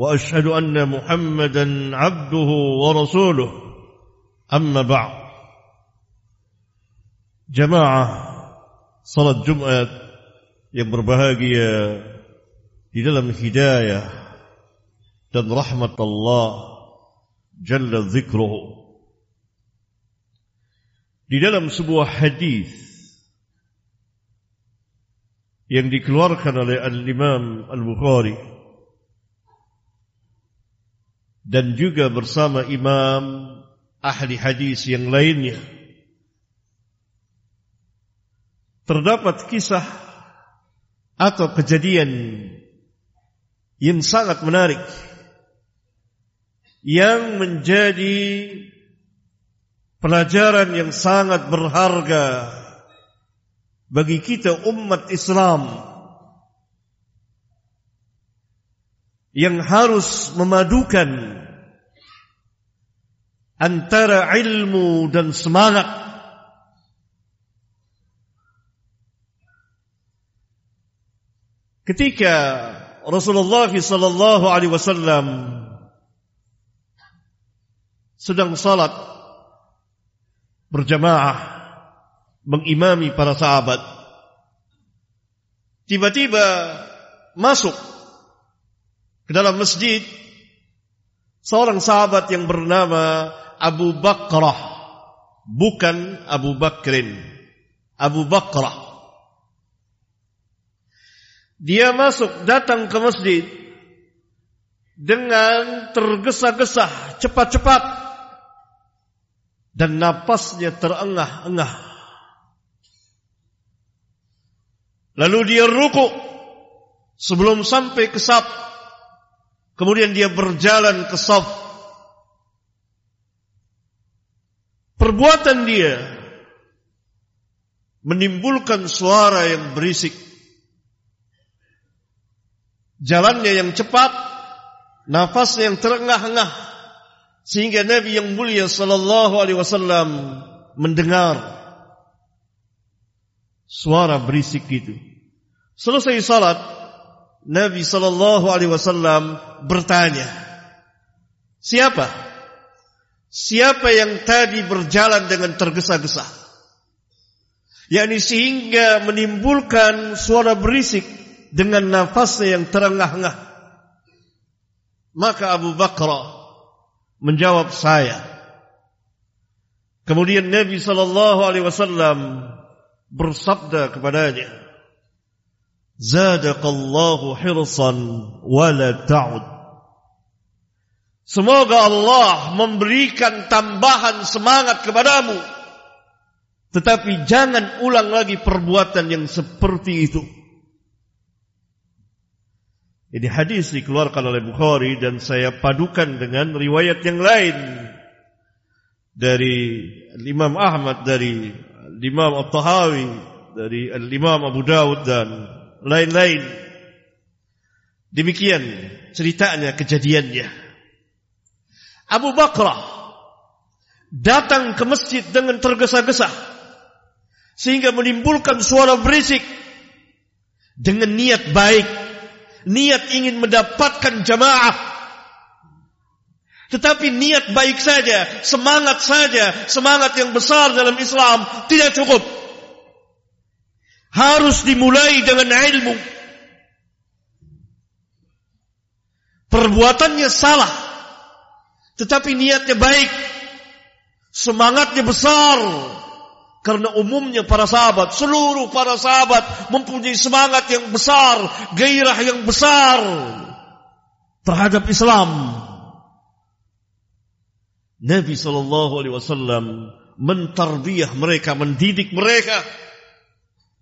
واشهد ان محمدا عبده ورسوله اما بعد جماعة صلاه jumat yang berbahagia di dalam hidayah dan rahmat Allah jalla dzikruhu di dalam sebuah hadis yang dikeluarkan oleh al-Imam Al-Bukhari dan juga bersama imam ahli hadis yang lainnya. Terdapat kisah atau kejadian yang sangat menarik yang menjadi pelajaran yang sangat berharga bagi kita umat Islam yang harus memadukan antara ilmu dan semangat. Ketika Rasulullah sallallahu alaihi wasallam sedang salat berjamaah mengimami para sahabat tiba-tiba masuk ke dalam masjid seorang sahabat yang bernama Abu Bakrah bukan Abu Bakrin Abu Bakrah. Dia masuk datang ke masjid dengan tergesa-gesa cepat-cepat dan napasnya terengah-engah. Lalu dia ruku sebelum sampai ke saf Kemudian dia berjalan ke saf. Perbuatan dia menimbulkan suara yang berisik. Jalannya yang cepat, nafasnya yang terengah-engah sehingga Nabi yang mulia sallallahu alaihi wasallam mendengar suara berisik itu. Selesai salat, Nabi sallallahu alaihi wasallam bertanya, "Siapa? Siapa yang tadi berjalan dengan tergesa-gesa?" yakni sehingga menimbulkan suara berisik dengan nafasnya yang terengah-engah. Maka Abu Bakar menjawab saya. Kemudian Nabi sallallahu alaihi wasallam bersabda kepadanya, Zadakallahu hirsan wala ta'ud. Semoga Allah memberikan tambahan semangat kepadamu. Tetapi jangan ulang lagi perbuatan yang seperti itu. Ini hadis dikeluarkan oleh Bukhari dan saya padukan dengan riwayat yang lain. Dari Imam Ahmad, dari Imam At-Tahawi, dari Imam Abu Dawud dan lain-lain. Demikian ceritanya kejadiannya. Abu Bakrah datang ke masjid dengan tergesa-gesa sehingga menimbulkan suara berisik dengan niat baik, niat ingin mendapatkan jamaah. Tetapi niat baik saja, semangat saja, semangat yang besar dalam Islam tidak cukup harus dimulai dengan ilmu. Perbuatannya salah, tetapi niatnya baik, semangatnya besar. Karena umumnya para sahabat, seluruh para sahabat mempunyai semangat yang besar, gairah yang besar terhadap Islam. Nabi sallallahu alaihi wasallam mentarbiyah mereka, mendidik mereka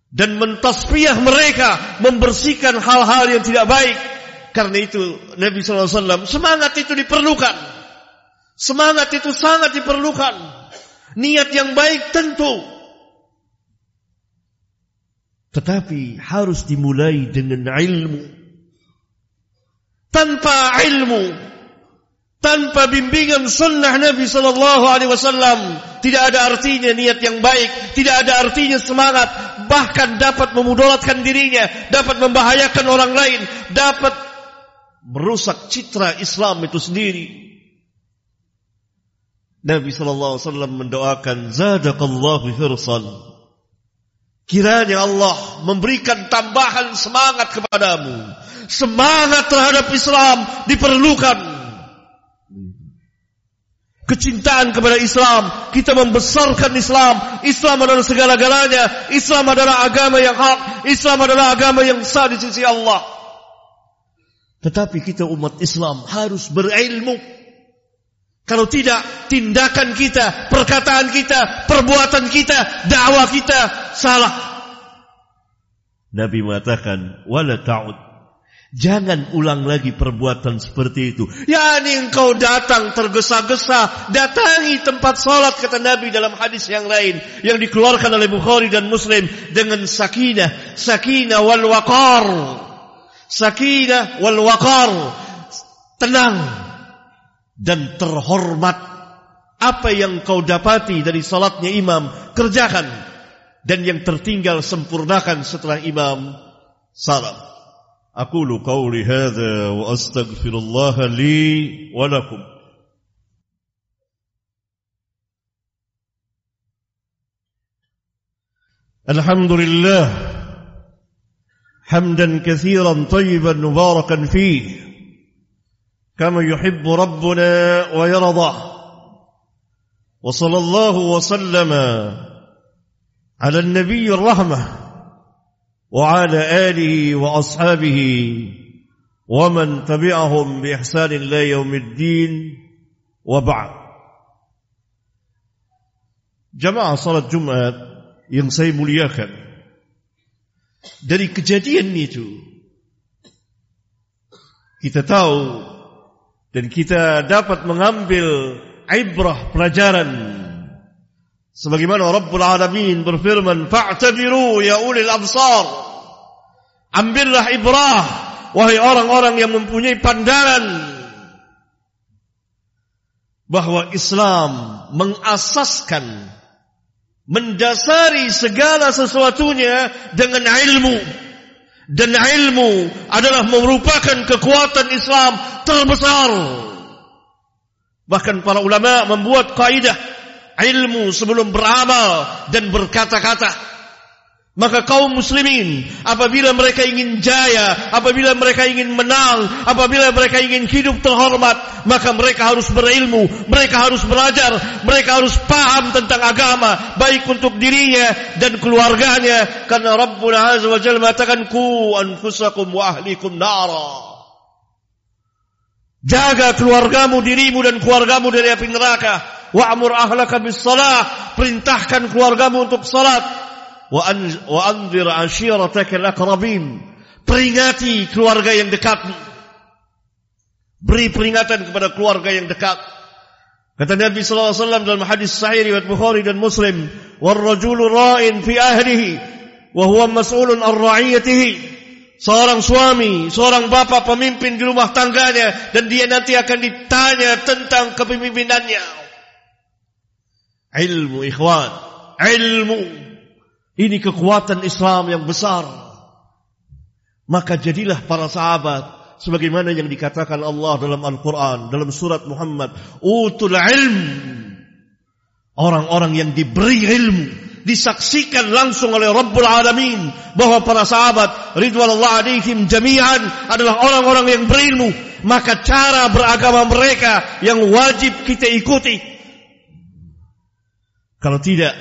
dan mentasbiyah mereka, membersihkan hal-hal yang tidak baik. Karena itu Nabi sallallahu alaihi wasallam semangat itu diperlukan. Semangat itu sangat diperlukan. Niat yang baik tentu. Tetapi harus dimulai dengan ilmu. Tanpa ilmu, tanpa bimbingan sunnah Nabi sallallahu alaihi wasallam tidak ada artinya niat yang baik tidak ada artinya semangat bahkan dapat memudaratkan dirinya dapat membahayakan orang lain dapat merusak citra Islam itu sendiri. Nabi sallallahu alaihi wasallam mendoakan zadaqallahu hirsan. Kiranya Allah memberikan tambahan semangat kepadamu. Semangat terhadap Islam diperlukan kecintaan kepada Islam, kita membesarkan Islam. Islam adalah segala-galanya. Islam adalah agama yang hak. Islam adalah agama yang sah di sisi Allah. Tetapi kita umat Islam harus berilmu. Kalau tidak, tindakan kita, perkataan kita, perbuatan kita, dakwah kita salah. Nabi mengatakan, "Wala ta'ud Jangan ulang lagi perbuatan seperti itu. Ya ini engkau datang tergesa-gesa. Datangi tempat salat kata Nabi dalam hadis yang lain. Yang dikeluarkan oleh Bukhari dan Muslim. Dengan sakinah. Sakinah wal waqar. Sakinah wal waqar. Tenang. Dan terhormat. Apa yang kau dapati dari salatnya imam. Kerjakan. Dan yang tertinggal sempurnakan setelah imam. Salam. أقول قولي هذا وأستغفر الله لي ولكم. الحمد لله حمدا كثيرا طيبا مباركا فيه كما يحب ربنا ويرضى. وصلى الله وسلم على النبي الرحمة. وعلى آله وأصحابه ومن تبعهم بإحسان الله يوم الدين وبعد جماعة صلاة جمعة yang saya muliakan dari kejadian itu kita tahu dan kita dapat mengambil ibrah pelajaran Sebagaimana Rabbul Alamin berfirman, "Fa'tabiru ya ulil absar." Ambillah ibrah wahai orang-orang yang mempunyai pandangan bahwa Islam mengasaskan mendasari segala sesuatunya dengan ilmu dan ilmu adalah merupakan kekuatan Islam terbesar bahkan para ulama membuat kaidah ilmu sebelum beramal dan berkata-kata. Maka kaum muslimin apabila mereka ingin jaya, apabila mereka ingin menang, apabila mereka ingin hidup terhormat, maka mereka harus berilmu, mereka harus belajar, mereka harus paham tentang agama, baik untuk dirinya dan keluarganya. Karena Rabbul Azza wa Jalla mengatakan ku anfusakum wa ahlikum nara. Jaga keluargamu, dirimu dan keluargamu dari api neraka wa'mur ahlaka bis perintahkan keluargamu untuk salat. Wa wa anzir ashirataka al aqrabin peringati keluarga yang dekat. Beri peringatan kepada keluarga yang dekat. Kata Nabi sallallahu alaihi wasallam dalam hadis sahih riwayat Bukhari dan Muslim war rajulu ra'in fi ahlihi wa huwa mas'ulun an ra'iyatihi. Seorang suami, seorang bapa pemimpin di rumah tangganya dan dia nanti akan ditanya tentang kepemimpinannya ilmu ikhwan. Ilmu. Ini kekuatan Islam yang besar. Maka jadilah para sahabat sebagaimana yang dikatakan Allah dalam Al-Quran dalam surat Muhammad utul ilm. Orang-orang yang diberi ilmu disaksikan langsung oleh Rabbul Alamin bahwa para sahabat ridwanullah alaihim jami'an adalah orang-orang yang berilmu. Maka cara beragama mereka yang wajib kita ikuti kalau tidak,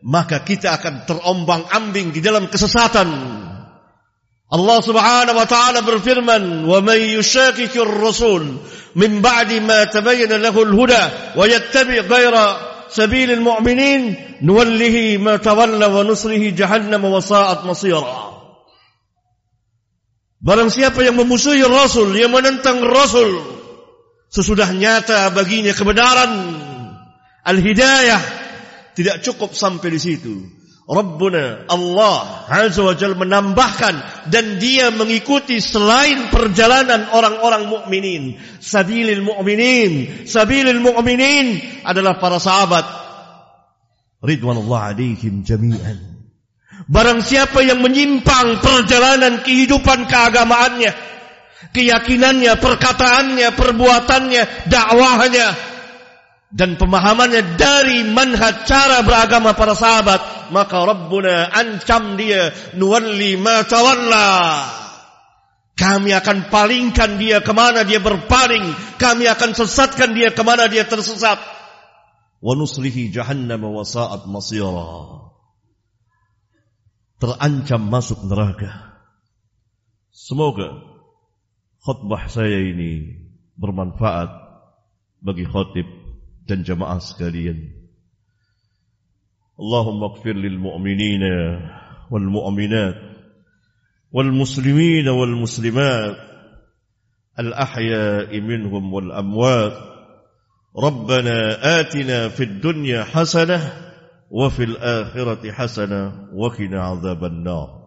maka kita akan terombang ambing di dalam kesesatan. Allah Subhanahu wa taala berfirman, "Wa may yushaqiqir rasul min ba'di ma tabayyana lahu al-huda wa yattabi' ghayra sabilil mu'minin nuwallihi ma tawalla wa nusrihi jahannam wa sa'at masira." Barang siapa yang memusuhi Rasul, yang menentang Rasul, sesudah nyata baginya kebenaran, al-hidayah, tidak cukup sampai di situ. Rabbuna Allah Azza wa Jalla menambahkan dan dia mengikuti selain perjalanan orang-orang mukminin. Sabilil mukminin sabilil mukminin adalah para sahabat. Ridwanullah alaihim jami'an. Barang siapa yang menyimpang perjalanan kehidupan keagamaannya, keyakinannya, perkataannya, perbuatannya, dakwahnya, dan pemahamannya dari manhaj cara beragama para sahabat, maka Rabbuna ancam dia nuwalli ma tawalla. Kami akan palingkan dia kemana dia berpaling. Kami akan sesatkan dia kemana dia tersesat. Wa nuslihi jahannam wa sa'at masira terancam masuk neraka. Semoga khutbah saya ini bermanfaat bagi khatib dan jamaah sekalian. Allahumma gfir lil mu'minina wal mu'minat wal muslimin wal muslimat al ahya'i minhum wal amwat ربنا آتنا في الدنيا حسنه وفي الآخرة حسنة وقنا عذاب النار